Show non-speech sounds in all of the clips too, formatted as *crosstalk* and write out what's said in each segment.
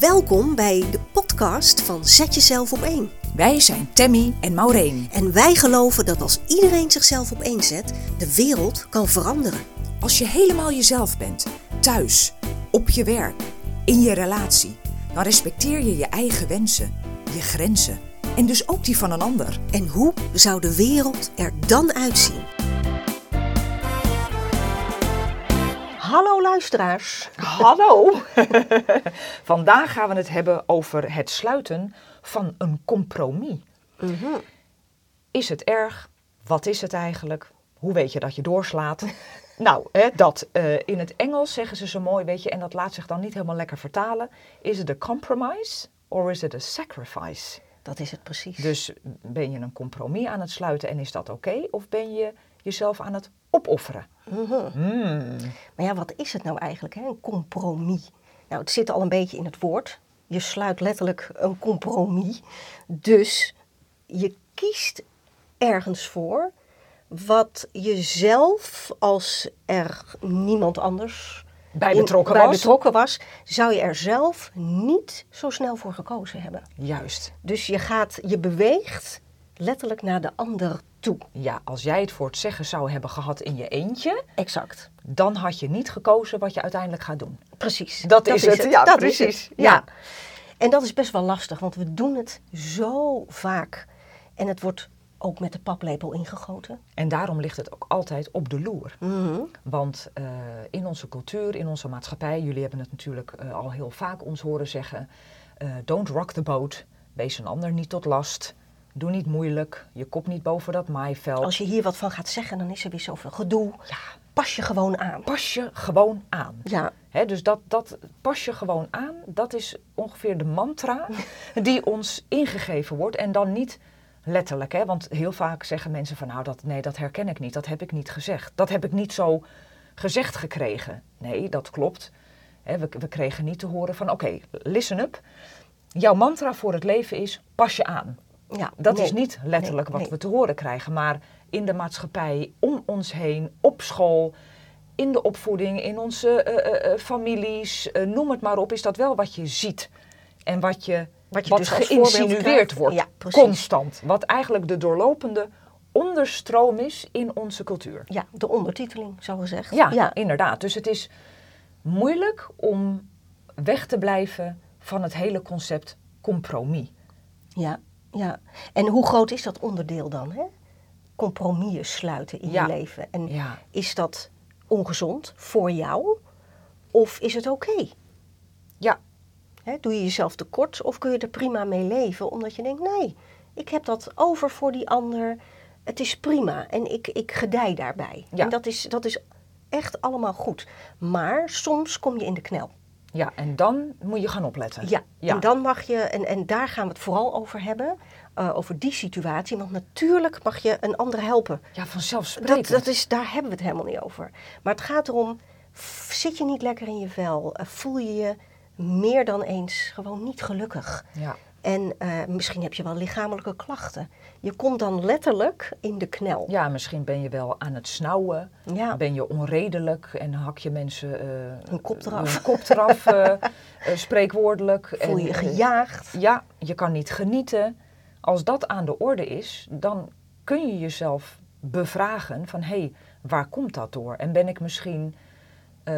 Welkom bij de podcast van Zet Jezelf op één. Wij zijn Tammy en Maureen. En wij geloven dat als iedereen zichzelf op één zet, de wereld kan veranderen. Als je helemaal jezelf bent, thuis, op je werk, in je relatie, dan respecteer je je eigen wensen, je grenzen en dus ook die van een ander. En hoe zou de wereld er dan uitzien? Hallo luisteraars. Hallo! *laughs* Vandaag gaan we het hebben over het sluiten van een compromis. Is het erg? Wat is het eigenlijk? Hoe weet je dat je doorslaat? *laughs* nou, hè, dat. eh, in het Engels zeggen ze zo mooi, weet je, en dat laat zich dan niet helemaal lekker vertalen. Is het a compromise or is it a sacrifice? Dat is het precies. Dus ben je een compromis aan het sluiten en is dat oké? Of ben je jezelf aan het opofferen? Hmm. Maar ja, wat is het nou eigenlijk, hè? een compromis? Nou, het zit al een beetje in het woord. Je sluit letterlijk een compromis. Dus je kiest ergens voor wat je zelf, als er niemand anders Bij in- betrokken bij was? betrokken was, zou je er zelf niet zo snel voor gekozen hebben. Juist. Dus je gaat, je beweegt letterlijk naar de ander toe. Ja, als jij het voor het zeggen zou hebben gehad in je eentje, Exact. dan had je niet gekozen wat je uiteindelijk gaat doen. Precies. Dat is het, ja, dat precies, Is het. ja. Ja. En dat is best wel lastig, want we doen het zo vaak. En het wordt ook met de paplepel ingegoten. En daarom ligt het ook altijd op de loer. Mhm. Want eh, in onze cultuur, in onze maatschappij, jullie hebben het natuurlijk eh, al heel vaak ons horen zeggen: eh, don't rock the boat, wees een ander niet tot last, doe niet moeilijk, je kop niet boven dat maaiveld. Als je hier wat van gaat zeggen, dan is er weer zoveel gedoe. Ja, Pas je gewoon aan. pas je gewoon aan. Ja, dus dat, dat pas je gewoon aan, dat is ongeveer de mantra *laughs* die ons ingegeven wordt. En dan niet letterlijk, hè, want heel vaak zeggen mensen van nou, dat, nee, dat herken ik niet, dat heb ik niet gezegd. Dat heb ik niet zo gezegd gekregen. Nee, dat klopt. We, we kregen niet te horen van oké, listen up. Jouw mantra voor het leven is pas je aan. Ja. Dat nee. is niet letterlijk Nee, wat nee. we te horen krijgen, maar in de maatschappij, om ons heen, op school, in de opvoeding, in onze eh, eh, eh, families, noem het maar op, is dat wel wat je ziet. En wat je, Wat je dus geïnsinueerd wordt, Ja, constant. Wat eigenlijk de doorlopende onderstroom is in onze cultuur. Ja, de ondertiteling, zo gezegd. Ja, ja. inderdaad. Dus het is moeilijk om weg te blijven van het hele concept compromis. Ja, ja. En hoe groot is dat onderdeel dan? Hè? Compromissen sluiten in Ja. je leven. En Ja. is dat ongezond voor jou? Of is het oké? Ja, Hè, Doe je jezelf tekort of kun je er prima mee leven? Omdat je denkt, nee, ik heb dat over voor die ander. Het is prima en ik, ik gedij daarbij. Ja. En dat is, dat is echt allemaal goed. Maar soms kom je in de knel. Ja, en dan moet je gaan opletten. Ja, Ja. en dan mag je, en, en daar gaan we het vooral over hebben, eh, over die situatie. Want natuurlijk mag je een ander helpen. Ja, vanzelfsprekend. Dat, dat is, daar hebben we het helemaal niet over. Maar het gaat erom, zit je niet lekker in je vel? Eh, voel je je meer dan eens gewoon niet gelukkig? Ja. En eh, misschien heb je wel lichamelijke klachten. Je komt dan letterlijk in de knel. ja, misschien ben je wel aan het snauwen. Ja. Ben je onredelijk en hak je mensen Hun kop eraf. hun kop eraf, eh, *laughs* spreekwoordelijk. Voel je En, gejaagd? Ja, je kan niet genieten. Als dat aan de orde is, dan kun je jezelf bevragen van hé, hey, waar komt dat door? En ben ik misschien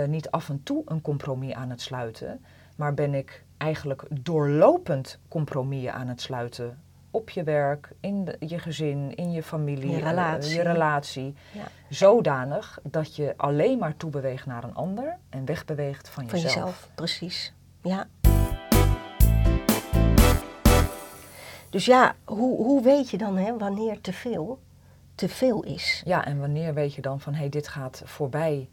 niet af en toe een compromis aan het sluiten, maar ben ik eigenlijk doorlopend compromissen aan het sluiten op je werk, in de- je gezin, in je familie, Je eh, relatie. je relatie, Ja. zodanig dat je alleen maar toebeweegt naar een ander en wegbeweegt van Van jezelf. jezelf, precies. Ja. Dus ja, hoe, hoe weet je dan hè, wanneer te veel te veel is? Ja, en wanneer weet je dan van hé, hey, dit gaat voorbij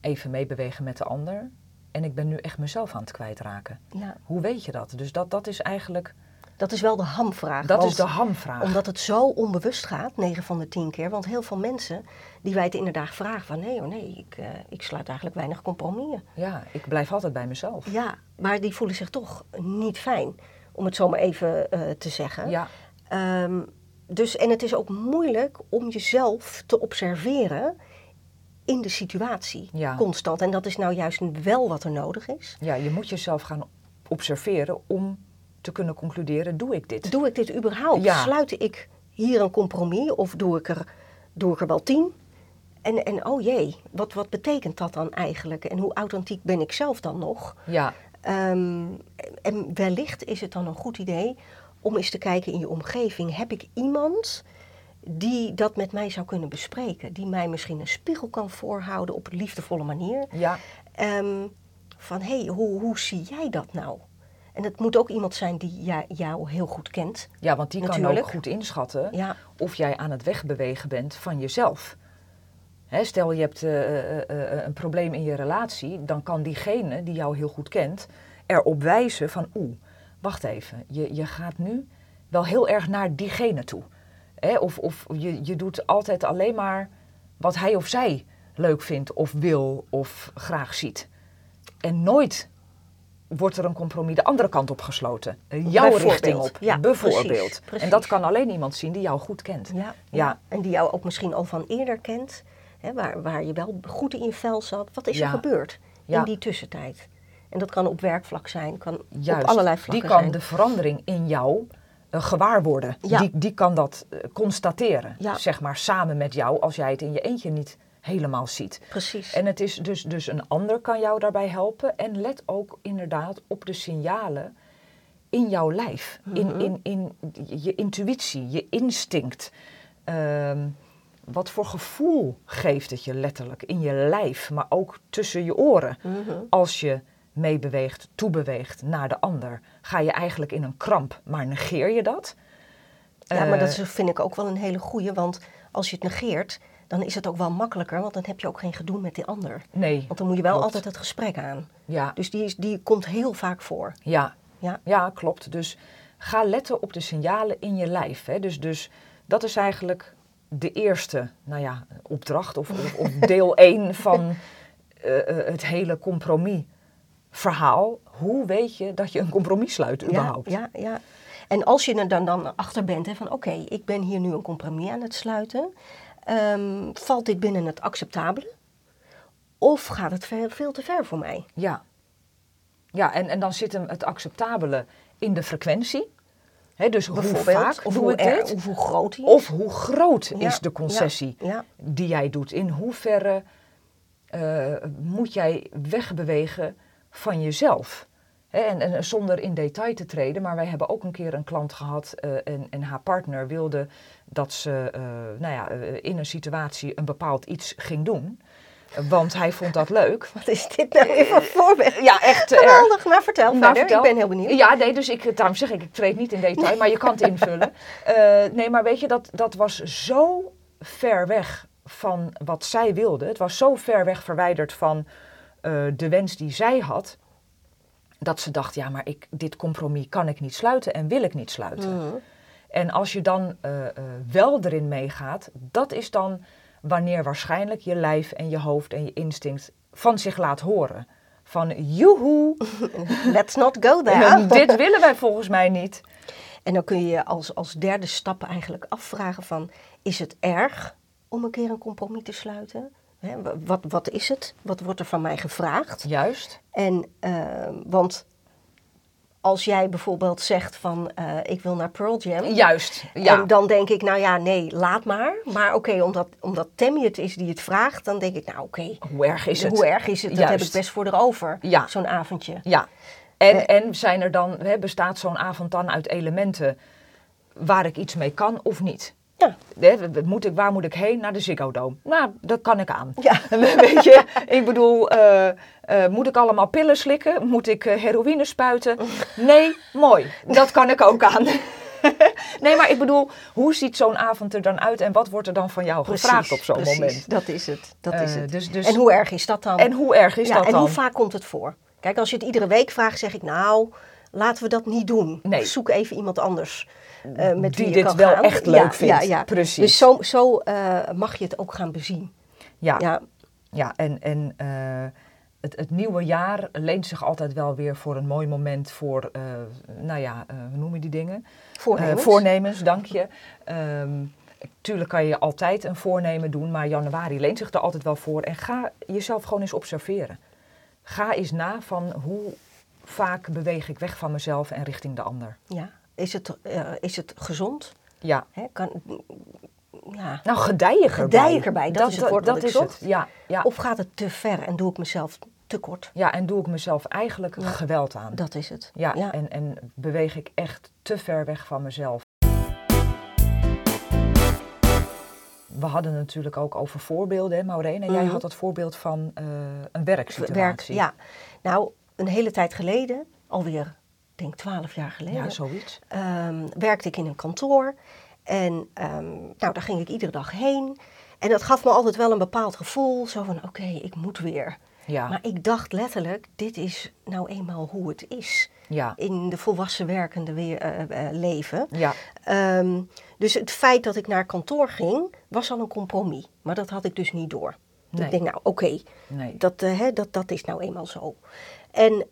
even meebewegen met de ander en ik ben nu echt mezelf aan het kwijtraken. Ja, Hoe weet je dat? Dus dat, dat is eigenlijk, dat is wel de hamvraag. dat is de hamvraag. Omdat het zo onbewust gaat, 9 van de 10 keer. Want heel veel mensen die wij het inderdaad vragen van nee hoor, nee, ik, eh, ik sluit eigenlijk weinig compromissen. Ja, ik blijf altijd bij mezelf. Ja, maar die voelen zich toch niet fijn, om het zo maar even eh, te zeggen. Ja, Ehm, dus, en het is ook moeilijk om jezelf te observeren in de situatie, Ja. constant. En dat is nou juist wel wat er nodig is. ja, je moet jezelf gaan observeren om te kunnen concluderen, doe ik dit? Doe ik dit überhaupt? Ja. Sluit ik hier een compromis of doe ik er, doe ik er wel tien? En, en oh jee, wat, wat betekent dat dan eigenlijk? En hoe authentiek ben ik zelf dan nog? Ja, Ehm, en wellicht is het dan een goed idee om eens te kijken in je omgeving. Heb ik iemand die dat met mij zou kunnen bespreken? Die mij misschien een spiegel kan voorhouden op een liefdevolle manier. ja, Ehm, van hé, hey, hoe, hoe zie jij dat nou? En het moet ook iemand zijn die jou heel goed kent. ja, want die kan ook goed inschatten Ja, of jij aan het wegbewegen bent van jezelf. Hè, stel je hebt eh, eh, eh, een probleem in je relatie, dan kan diegene die jou heel goed kent erop wijzen van oeh, wacht even, je, je gaat nu wel heel erg naar diegene toe. Hè, of of je, je doet altijd alleen maar wat hij of zij leuk vindt of wil of graag ziet. En nooit wordt er een compromis de andere kant op gesloten. Jouw richting op, Ja, bijvoorbeeld. precies, precies. En dat kan alleen iemand zien die jou goed kent. ja, Ja. En die jou ook misschien al van eerder kent. Hè, waar, waar je wel goed in je vel zat. Wat is er gebeurd in die tussentijd? En dat kan op werkvlak zijn, kan Juist, op allerlei die vlakken kan zijn. de verandering in jou gewaar worden. Ja. Die, die kan dat eh, constateren, Ja. zeg maar, samen met jou, als jij het in je eentje niet helemaal ziet. Precies. En het is dus, dus een ander kan jou daarbij helpen. En let ook inderdaad op de signalen in jouw lijf. In, Mhm. in, in je intuïtie, je instinct. Ehm, wat voor gevoel geeft het je letterlijk in je lijf, maar ook tussen je oren. Mhm. Als je meebeweegt, toebeweegt naar de ander, ga je eigenlijk in een kramp, maar negeer je dat? Ja, maar dat Eh, vind ik ook wel een hele goeie. Want als je het negeert, dan is het ook wel makkelijker. Want dan heb je ook geen gedoe met die ander. Nee. Want dan moet je wel klopt. altijd het gesprek aan. Ja, Dus die, is, die komt heel vaak voor. ja, Ja. Ja, klopt. Dus ga letten op de signalen in je lijf. Hè. Dus, dus dat is eigenlijk de eerste nou ja, opdracht of, of, of deel 1 van *laughs* eh, eh, het hele compromisverhaal. Hoe weet je dat je een compromis sluit überhaupt? Ja, ja, ja. En als je er dan, dan achter bent, hè, van oké, ik ben hier nu een compromis aan het sluiten. ehm, valt dit binnen het acceptabele? Of gaat het veel, veel te ver voor mij? Ja, ja en, en dan zit hem het acceptabele in de frequentie. Hè, dus hoe vaak of hoe, er- dit? of hoe groot die Of hoe groot Ja, is de concessie Ja, ja. die jij doet? In hoeverre eh, moet jij wegbewegen van jezelf? En, en zonder in detail te treden, maar wij hebben ook een keer een klant gehad eh, en, en haar partner wilde dat ze eh, nou ja, eh, in een situatie een bepaald iets ging doen. Want hij vond dat leuk. Wat is dit nou weer voor voorbeeld? Ja, echt erg. Geweldig, maar vertel Nou, verder. vertel. Ik ben heel benieuwd. Ja, nee, dus ik, daarom zeg ik, ik treed niet in detail, maar je kan het invullen. *laughs* Nee, maar weet je, dat, dat was zo ver weg van wat zij wilde. Het was zo ver weg verwijderd van eh, de wens die zij had. Dat ze dacht, ja, maar ik, dit compromis kan ik niet sluiten en wil ik niet sluiten. Mhm. En als je dan eh, eh, wel erin meegaat, dat is dan wanneer waarschijnlijk je lijf en je hoofd en je instinct van zich laat horen. Van joehoe, *laughs* Let's not go there. dit willen wij volgens mij niet. En dan kun je je als, als derde stap eigenlijk afvragen van... is het erg om een keer een compromis te sluiten? Hè, wa- wat, wat is het? Wat wordt er van mij gevraagd? Juist. En, eh, want als jij bijvoorbeeld zegt van... eh, ik wil naar Pearl Jam... Juist. Ja. En dan denk ik, nou ja, nee, laat maar. Maar oké, omdat, omdat Tammy het is die het vraagt... dan denk ik, nou oké, Hoe erg is het? hoe erg is het? Dat heb ik best voor erover, Ja. zo'n avondje. Ja. En, Eh. en zijn er dan, hè, bestaat zo'n avond dan uit elementen waar ik iets mee kan of niet? Ja, Hè, moet ik, waar moet ik heen? Naar de Ziggo Dome. Nou, dat kan ik aan. ja. *laughs* Weet je, ik bedoel, eh, eh, moet ik allemaal pillen slikken? Moet ik eh, heroïne spuiten? Nee, mooi. Dat kan ik ook aan. *laughs* nee, maar ik bedoel, hoe ziet zo'n avond er dan uit en wat wordt er dan van jou gevraagd op zo'n precies. moment? Dat is het, dat is het. dus- dus- En hoe erg is dat dan? En hoe erg is ja, dat en dan? hoe vaak komt het voor? Kijk, als je het iedere week vraagt, zeg ik nou, laten we dat niet doen. Nee. Zoek even iemand anders eh, met Die wie je dit wel gaan. echt Ja, leuk vindt. Ja, ja. Precies. Dus zo, zo eh, mag je het ook gaan bezien. Ja, ja. Ja, en, en eh, het, het nieuwe jaar leent zich altijd wel weer voor een mooi moment voor, eh, nou ja, eh, hoe noem je die dingen? voornemens. Eh, voornemens, dank je. Ehm, tuurlijk kan je altijd een voornemen doen, maar januari leent zich er altijd wel voor. En ga jezelf gewoon eens observeren. Ga eens na van hoe vaak beweeg ik weg van mezelf en richting de ander? Ja. Is het, eh, is het gezond? Ja. Hè? Kan, ja. Nou, gedij erbij. Gedij erbij, dat is het woord dat is zocht. het. Ja, ja. Of gaat het te ver en doe ik mezelf te kort? ja, en doe ik mezelf eigenlijk Ja. geweld aan. Dat is het. Ja, ja. En, en beweeg ik echt te ver weg van mezelf. We hadden natuurlijk ook over voorbeelden, hè, Maureen? En jij Mhm. had het voorbeeld van eh, een werksituatie. werk. Ja. Nou, een hele tijd geleden, alweer, denk twaalf jaar geleden, Ja, zoiets. ehm, werkte ik in een kantoor. En ehm, nou, daar ging ik iedere dag heen. En dat gaf me altijd wel een bepaald gevoel. Zo van, oké, ik moet weer. Ja, Maar ik dacht letterlijk, dit is nou eenmaal hoe het is. ja, In de volwassen werkende weer, eh, eh, leven. ja, Ehm, dus het feit dat ik naar kantoor ging, was al een compromis. Maar dat had ik dus niet door. Nee. Ik denk, nou oké, nee. dat, eh, hè, dat, dat is nou eenmaal zo. En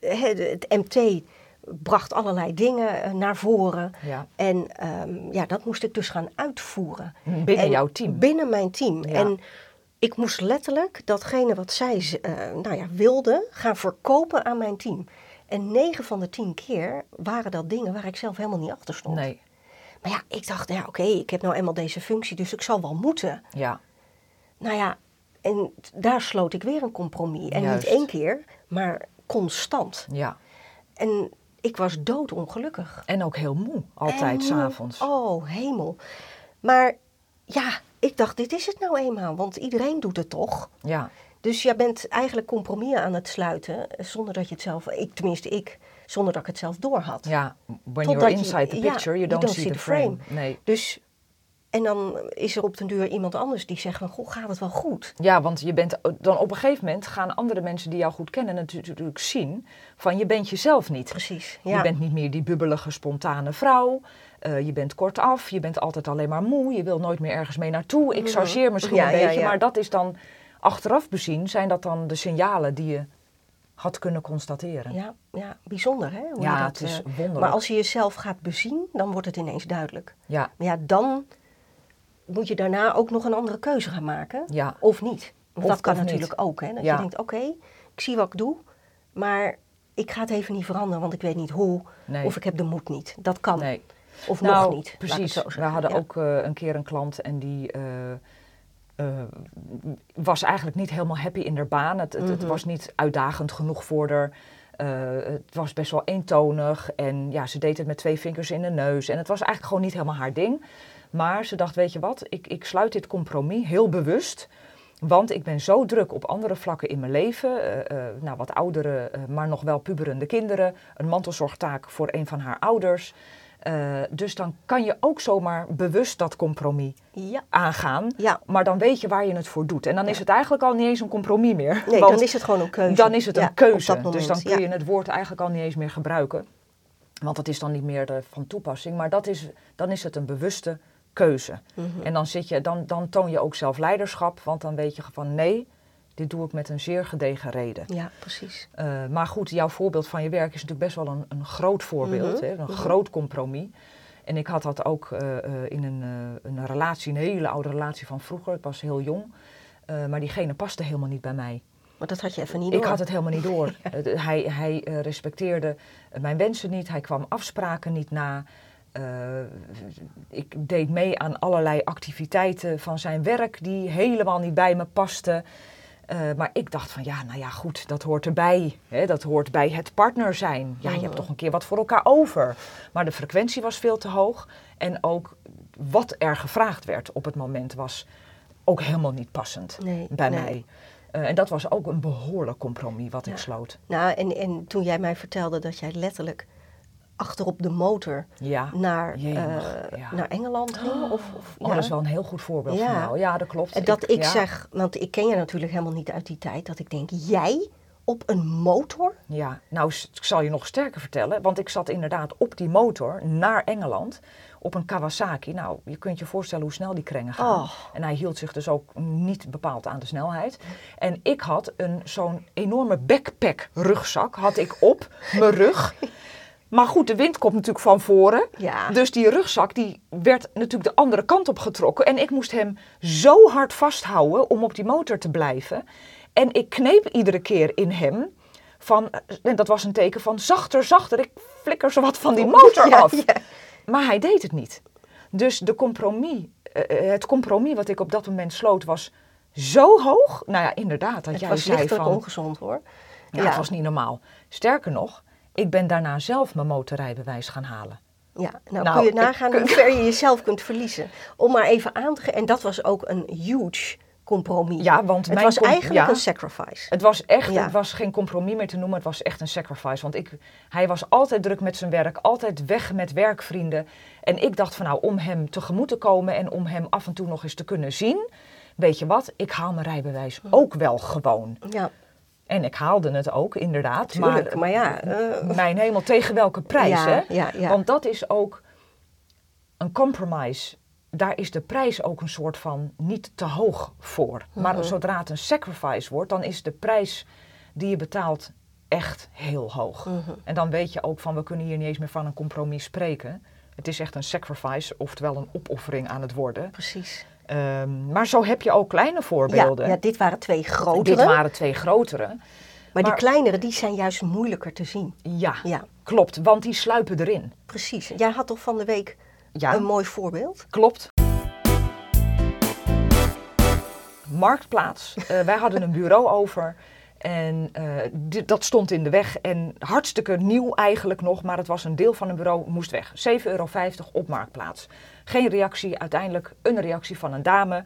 het MT bracht allerlei dingen eh, naar voren. Ja. En ehm, ja, dat moest ik dus gaan uitvoeren. Binnen En jouw team. Binnen mijn team. Ja. En ik moest letterlijk datgene wat zij eh, nou ja, wilde gaan verkopen aan mijn team. En 9 van de 10 keer waren dat dingen waar ik zelf helemaal niet achter stond. Nee, Maar ja, ik dacht, ja, oké, ik heb nou eenmaal deze functie, dus ik zal wel moeten. ja, Nou ja, en daar sloot ik weer een compromis. En Juist. niet één keer, maar constant. ja. En ik was doodongelukkig. En ook heel moe, altijd s'avonds. Oh, hemel. Maar ja, ik dacht, dit is het nou eenmaal, want iedereen doet het toch? Ja, Dus jij bent eigenlijk compromissen aan het sluiten, eh, zonder dat je het zelf, ik, tenminste ik, zonder dat ik het zelf door had. ja. When Totdat you're je- inside the ja, picture, you don't, see, the frame. Nee. Dus, en dan is er op den duur iemand anders die zegt van, goh, gaat het wel goed? Ja, want je bent dan op een gegeven moment gaan andere mensen die jou goed kennen natuurlijk zien van je bent jezelf niet. Precies, Je bent niet meer die bubbelige, spontane vrouw. Eh, je bent kortaf, je bent altijd alleen maar moe. Je wil nooit meer ergens mee naartoe. Ik Mhm. chargeer misschien Ja, een beetje, ja. maar dat is dan achteraf bezien, zijn dat dan de signalen die je had kunnen constateren. Ja, ja, bijzonder hè? Hoe Ja, dat, het is eh, wonderlijk. Maar als je jezelf gaat bezien, dan wordt het ineens duidelijk. Ja, Maar ja, dan moet je daarna ook nog een andere keuze gaan maken. ja, Of niet. Want Of- dat kan niet. natuurlijk ook. Hè? Dat Ja. je denkt, oké, ik zie wat ik doe, maar ik ga het even niet veranderen, want ik weet niet hoe. nee. Of ik heb de moed niet. Dat kan. nee. Of nou, nog niet. Precies. We hadden Ja. ook eh, een keer een klant en die eh, eh, was eigenlijk niet helemaal happy in haar baan. Het, het, het Mhm. was niet uitdagend genoeg voor haar. Eh, het was best wel eentonig en ja, ze deed het met twee vingers in de neus. En het was eigenlijk gewoon niet helemaal haar ding. Maar ze dacht, weet je wat, ik, ik sluit dit compromis heel bewust. Want ik ben zo druk op andere vlakken in mijn leven. eh, eh, nou, wat oudere, maar nog wel puberende kinderen. Een mantelzorgtaak voor een van haar ouders. Eh, dus dan kan je ook zomaar bewust dat compromis Ja, aangaan. ja. Maar dan weet je waar je het voor doet. En dan is het eigenlijk al niet eens een compromis meer. Nee, Want dan is het gewoon een keuze. dan is het een keuze. dus dan kun je het woord eigenlijk al niet eens meer gebruiken. Want dat is dan niet meer eh, van toepassing. Maar dat is, dan is het een bewuste keuze. Mhm. En dan, zit je, dan, dan toon je ook zelf leiderschap. Want dan weet je van nee, dit doe ik met een zeer gedegen reden. Ja, precies. Eh, maar goed, jouw voorbeeld van je werk is natuurlijk best wel een, een groot voorbeeld. Mhm, hè? Een mhm. groot compromis. En ik had dat ook eh, eh, in een, een relatie, een hele oude relatie van vroeger. Ik was heel jong. Maar diegene paste helemaal niet bij mij. Maar dat had je even niet Ik door. had het helemaal niet door. *laughs* Hij hij respecteerde mijn wensen niet. Hij kwam afspraken niet na. Ik deed mee aan allerlei activiteiten van zijn werk die helemaal niet bij me pasten. Eh, maar ik dacht van ja, nou ja, goed, dat hoort erbij. Hè, dat hoort bij het partner zijn. Ja, je hebt Mhm. toch een keer wat voor elkaar over. Maar de frequentie was veel te hoog. En ook wat er gevraagd werd op het moment was ook helemaal niet passend Nee, bij nee. mij. Eh, en dat was ook een behoorlijk compromis wat ik sloot. Nou, en, en toen jij mij vertelde dat jij letterlijk achterop de motor Ja. naar, Jemig, eh, ja. naar Engeland ging. Of, of, Oh, ja. dat is wel een heel goed voorbeeld Ja. van jou. Ja, dat klopt. En dat ik, zeg, want ik ken je natuurlijk helemaal niet uit die tijd, dat ik denk, jij op een motor? Ja, nou, ik zal je nog sterker vertellen. Want ik zat inderdaad op die motor naar Engeland. Op een Kawasaki. Nou, je kunt je voorstellen hoe snel die krengen gaan. Oh. En hij hield zich dus ook niet bepaald aan de snelheid. En ik had een, zo'n enorme backpack rugzak had ik op mijn rug. *laughs* Maar goed, de wind komt natuurlijk van voren. Ja. Dus die rugzak die werd natuurlijk de andere kant op getrokken. En ik moest hem zo hard vasthouden om op die motor te blijven. En ik kneep iedere keer in hem van, en dat was een teken van zachter, zachter, ik flikker zo wat van die motor *laughs* Ja, af. ja. Maar hij deed het niet. Dus de compromis, eh, het compromis wat ik op dat moment sloot was zo hoog. Nou ja, inderdaad, dat Het jij was zei van, ongezond hoor. ja, het was niet normaal. Sterker nog, ik ben daarna zelf mijn motorrijbewijs gaan halen. Ja, nou, Nou, kun je ik- nagaan hoe ver je jezelf kunt verliezen. Om maar even aan te geven, en dat was ook een huge compromis. Ja, want het was eigenlijk ja. een sacrifice. Het was echt, Ja. het was geen compromis meer te noemen, het was echt een sacrifice. Want ik, hij was altijd druk met zijn werk, altijd weg met werkvrienden. En ik dacht van nou, om hem tegemoet te komen en om hem af en toe nog eens te kunnen zien. Weet je wat, ik haal mijn rijbewijs ook wel gewoon. Ja, En ik haalde het ook, inderdaad. tuurlijk. Maar, ja, eh, mijn hemel, tegen welke prijs, Ja, hè? ja, ja. Want dat is ook een compromise. Daar is de prijs ook een soort van niet te hoog voor. Maar Mhm. zodra het een sacrifice wordt, dan is de prijs die je betaalt echt heel hoog. Mhm. En dan weet je ook van, we kunnen hier niet eens meer van een compromis spreken. Het is echt een sacrifice, oftewel een opoffering aan het worden. precies. Ehm, maar zo heb je ook kleine voorbeelden. ja, dit waren twee grotere. Dit waren twee grotere. maar, die kleinere, die zijn juist moeilijker te zien. Ja, Ja, klopt, want die sluipen erin. precies. Jij had toch van de week Ja. een mooi voorbeeld? Klopt. Marktplaats. Eh, wij hadden een bureau over. En eh, dat stond in de weg. En hartstikke nieuw eigenlijk nog. Maar het was een deel van een bureau, moest weg. 7,50 euro op Marktplaats. Geen reactie. Uiteindelijk een reactie van een dame.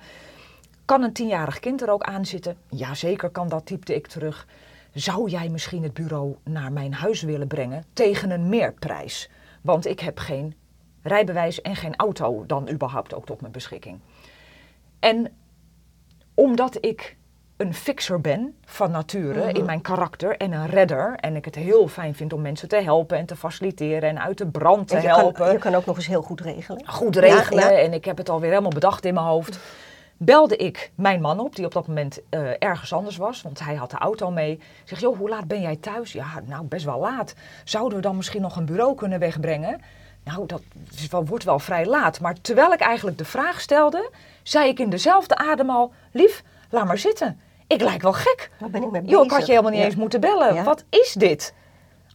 Kan een tienjarig kind er ook aan zitten? Jazeker kan dat, typte ik terug. Zou jij misschien het bureau naar mijn huis willen brengen tegen een meerprijs? Want ik heb geen rijbewijs en geen auto dan überhaupt ook tot mijn beschikking. En omdat ik een fixer ben van nature Mhm. in mijn karakter en een redder. En ik het heel fijn vind om mensen te helpen en te faciliteren en uit de brand te je, helpen kan, je kan ook nog eens heel goed regelen. goed regelen ja. en ik heb het alweer helemaal bedacht in mijn hoofd. Belde ik mijn man op, die op dat moment eh, ergens anders was, want hij had de auto mee. Ik zeg, joh, hoe laat ben jij thuis? Ja, nou, best wel laat. Zouden we dan misschien nog een bureau kunnen wegbrengen? Nou, dat is wel, wordt wel vrij laat. Maar terwijl ik eigenlijk de vraag stelde, zei ik in dezelfde adem al... Lief, laat maar zitten. Ik lijk wel gek. Waar ben ik mee bezig? Joh, ik had je helemaal niet Ja. eens moeten bellen. Ja. Wat is dit?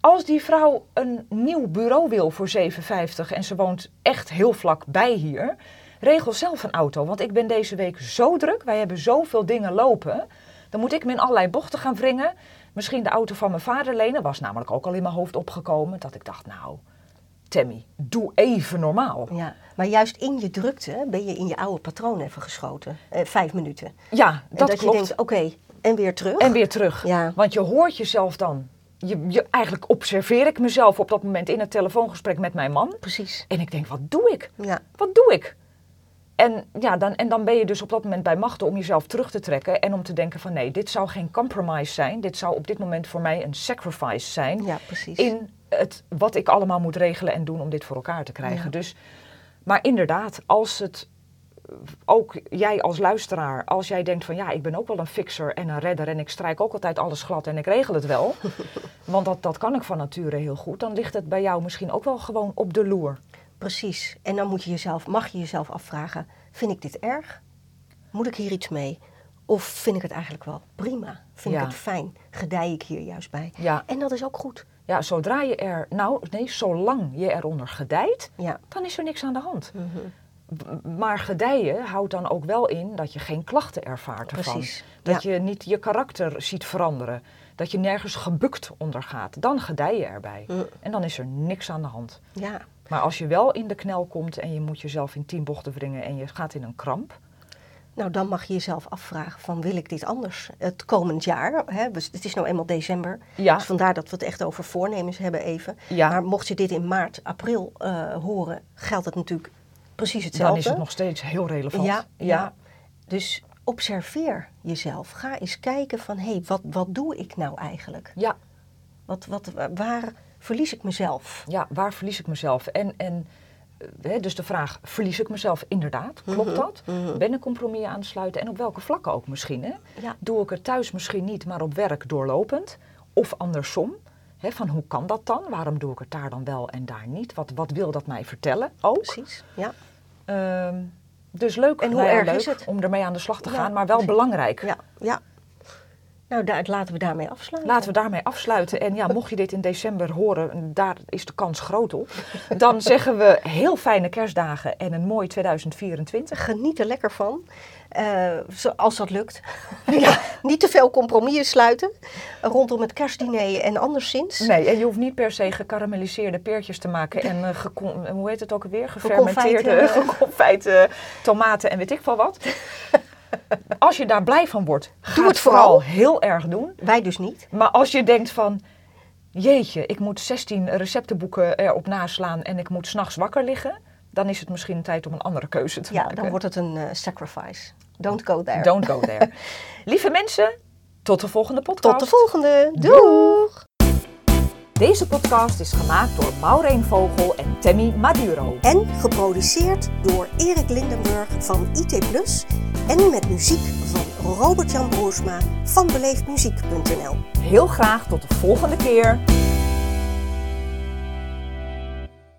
Als die vrouw een nieuw bureau wil voor 7,50 en ze woont echt heel vlak bij hier, regel zelf een auto. Want ik ben deze week zo druk, wij hebben zoveel dingen lopen. Dan moet ik me in allerlei bochten gaan wringen. Misschien de auto van mijn vader lenen, was namelijk ook al in mijn hoofd opgekomen. Dat ik dacht, nou, Tammy, doe even normaal. Ja, maar juist in je drukte ben je in je oude patroon even geschoten. Eh, vijf minuten. Ja, En dat, dat, klopt. je denkt, oké, en weer terug. En weer terug. Ja. Want je hoort jezelf dan. Je, je, eigenlijk observeer ik mezelf op dat moment in het telefoongesprek met mijn man. Precies. En ik denk, wat doe ik? Ja, Wat doe ik? En, ja, dan, en dan ben je dus op dat moment bij machten om jezelf terug te trekken en om te denken van nee, dit zou geen compromise zijn. Dit zou op dit moment voor mij een sacrifice zijn ja precies. in het, wat ik allemaal moet regelen en doen om dit voor elkaar te krijgen. Ja. Dus, maar inderdaad, als het ook jij als luisteraar, als jij denkt van ja, ik ben ook wel een fixer en een redder en ik strijk ook altijd alles glad en ik regel het wel, *laughs* want dat, dat kan ik van nature heel goed, dan ligt het bij jou misschien ook wel gewoon op de loer. Precies. En dan moet je jezelf, mag je jezelf afvragen, vind ik dit erg? Moet ik hier iets mee? Of vind ik het eigenlijk wel prima? Vind Ja. ik het fijn? Gedij ik hier juist bij? Ja, En dat is ook goed. Ja, zodra je er, nou nee, zolang je eronder gedijt, Ja. dan is er niks aan de hand. Mhm. Maar gedijen houdt dan ook wel in dat je geen klachten ervaart ervan. Precies. Dat je niet je karakter ziet veranderen. Dat je nergens gebukt onder gaat. Dan gedij je erbij. Mm. En dan is er niks aan de hand. Ja. Maar als je wel in de knel komt en je moet jezelf in tien bochten wringen en je gaat in een kramp. Nou, dan mag je jezelf afvragen van wil ik dit anders het komend jaar? Hè? Het is nou eenmaal december. Ja, Dus vandaar dat we het echt over voornemens hebben even. ja Maar mocht je dit in maart, april eh, horen, geldt het natuurlijk precies hetzelfde. dan is het nog steeds heel relevant. Ja, ja. Dus observeer jezelf. Ga eens kijken van, hé, hey, wat, wat doe ik nou eigenlijk? ja, Wat, wat, waar verlies ik mezelf? ja, waar verlies ik mezelf? En, en eh, dus de vraag, verlies ik mezelf inderdaad? Klopt Mhm, dat? mhm. Ben ik compromis aan het sluiten? En op welke vlakken ook misschien? Hè? Ja, Doe ik het thuis misschien niet, maar op werk doorlopend? Of andersom? Hè, van hoe kan dat dan? Waarom doe ik het daar dan wel en daar niet? Wat, wat wil dat mij vertellen ook? precies. Ja. Ehm, dus leuk, En hoe nou erg leuk is het? om ermee aan de slag te Ja, gaan, maar wel precies. belangrijk. Ja, ja. Nou, daar, laten we daarmee afsluiten. Laten we daarmee afsluiten. En ja, mocht je dit in december horen, daar is de kans groot op. Dan *laughs* zeggen we heel fijne kerstdagen en een mooi 2024. Geniet er lekker van. Uh, als dat lukt. *laughs* ja. *laughs* niet te veel compromissen sluiten rondom het kerstdiner en anderszins. Nee, en je hoeft niet per se gekarameliseerde peertjes te maken en uh, hoe heet het ook alweer? Gefermenteerde, geconfijte tomaten en weet ik veel wat. Als je daar blij van wordt, ga Doe het vooral heel erg doen. Wij dus niet. Maar als je denkt van, jeetje, ik moet 16 receptenboeken erop naslaan en ik moet s'nachts wakker liggen, dan is het misschien tijd om een andere keuze te maken. Ja, dan wordt het een uh, sacrifice. Don't go there. Don't go there. *laughs* Lieve mensen, tot de volgende podcast. Tot de volgende. Doeg! Deze podcast is gemaakt door Maureen Vogel en Tammy Maduro. En geproduceerd door Erik Lindenburg van IT Plus en met muziek van Robert-Jan Broersma van beleefdmuziek.nl. Heel graag tot de volgende keer.